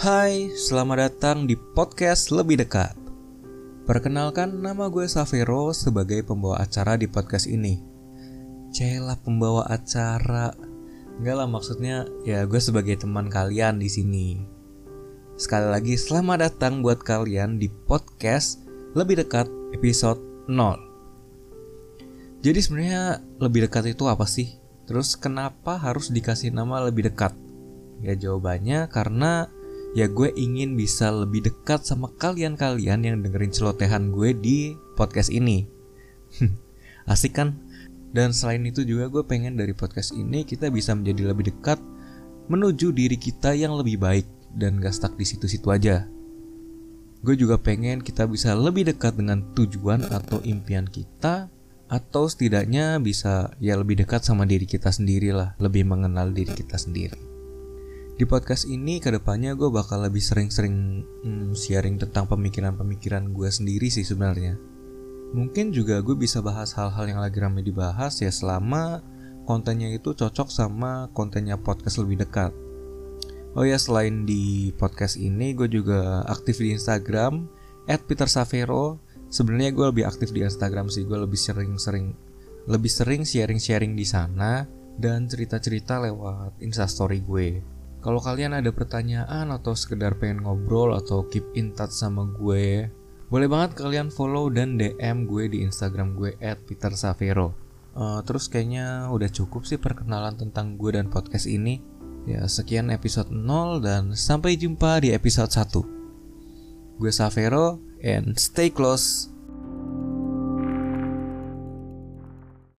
Hai, selamat datang di podcast Lebih Dekat. Perkenalkan nama gue Savero sebagai pembawa acara di podcast ini. Celah pembawa acara. Enggak lah maksudnya ya gue sebagai teman kalian di sini. Sekali lagi selamat datang buat kalian di podcast Lebih Dekat episode 0. Jadi sebenarnya lebih dekat itu apa sih? Terus kenapa harus dikasih nama lebih dekat? Ya jawabannya karena ya gue ingin bisa lebih dekat sama kalian-kalian yang dengerin celotehan gue di podcast ini. Asik kan? Dan selain itu juga gue pengen dari podcast ini kita bisa menjadi lebih dekat menuju diri kita yang lebih baik dan gak stuck di situ-situ aja. Gue juga pengen kita bisa lebih dekat dengan tujuan atau impian kita atau setidaknya bisa ya lebih dekat sama diri kita sendiri lah, lebih mengenal diri kita sendiri. Di podcast ini ke depannya gue bakal lebih sering-sering hmm, sharing tentang pemikiran-pemikiran gue sendiri sih sebenarnya. Mungkin juga gue bisa bahas hal-hal yang lagi ramai dibahas ya selama kontennya itu cocok sama kontennya podcast lebih dekat. Oh ya selain di podcast ini gue juga aktif di Instagram @petersavero. Sebenarnya gue lebih aktif di Instagram sih, gue lebih sering-sering lebih sering sharing-sharing di sana dan cerita-cerita lewat instastory gue. Kalau kalian ada pertanyaan atau sekedar pengen ngobrol atau keep in touch sama gue, boleh banget kalian follow dan DM gue di Instagram gue @petersavero. Uh, terus kayaknya udah cukup sih perkenalan tentang gue dan podcast ini. Ya, sekian episode 0 dan sampai jumpa di episode 1. Gue Savero and stay close.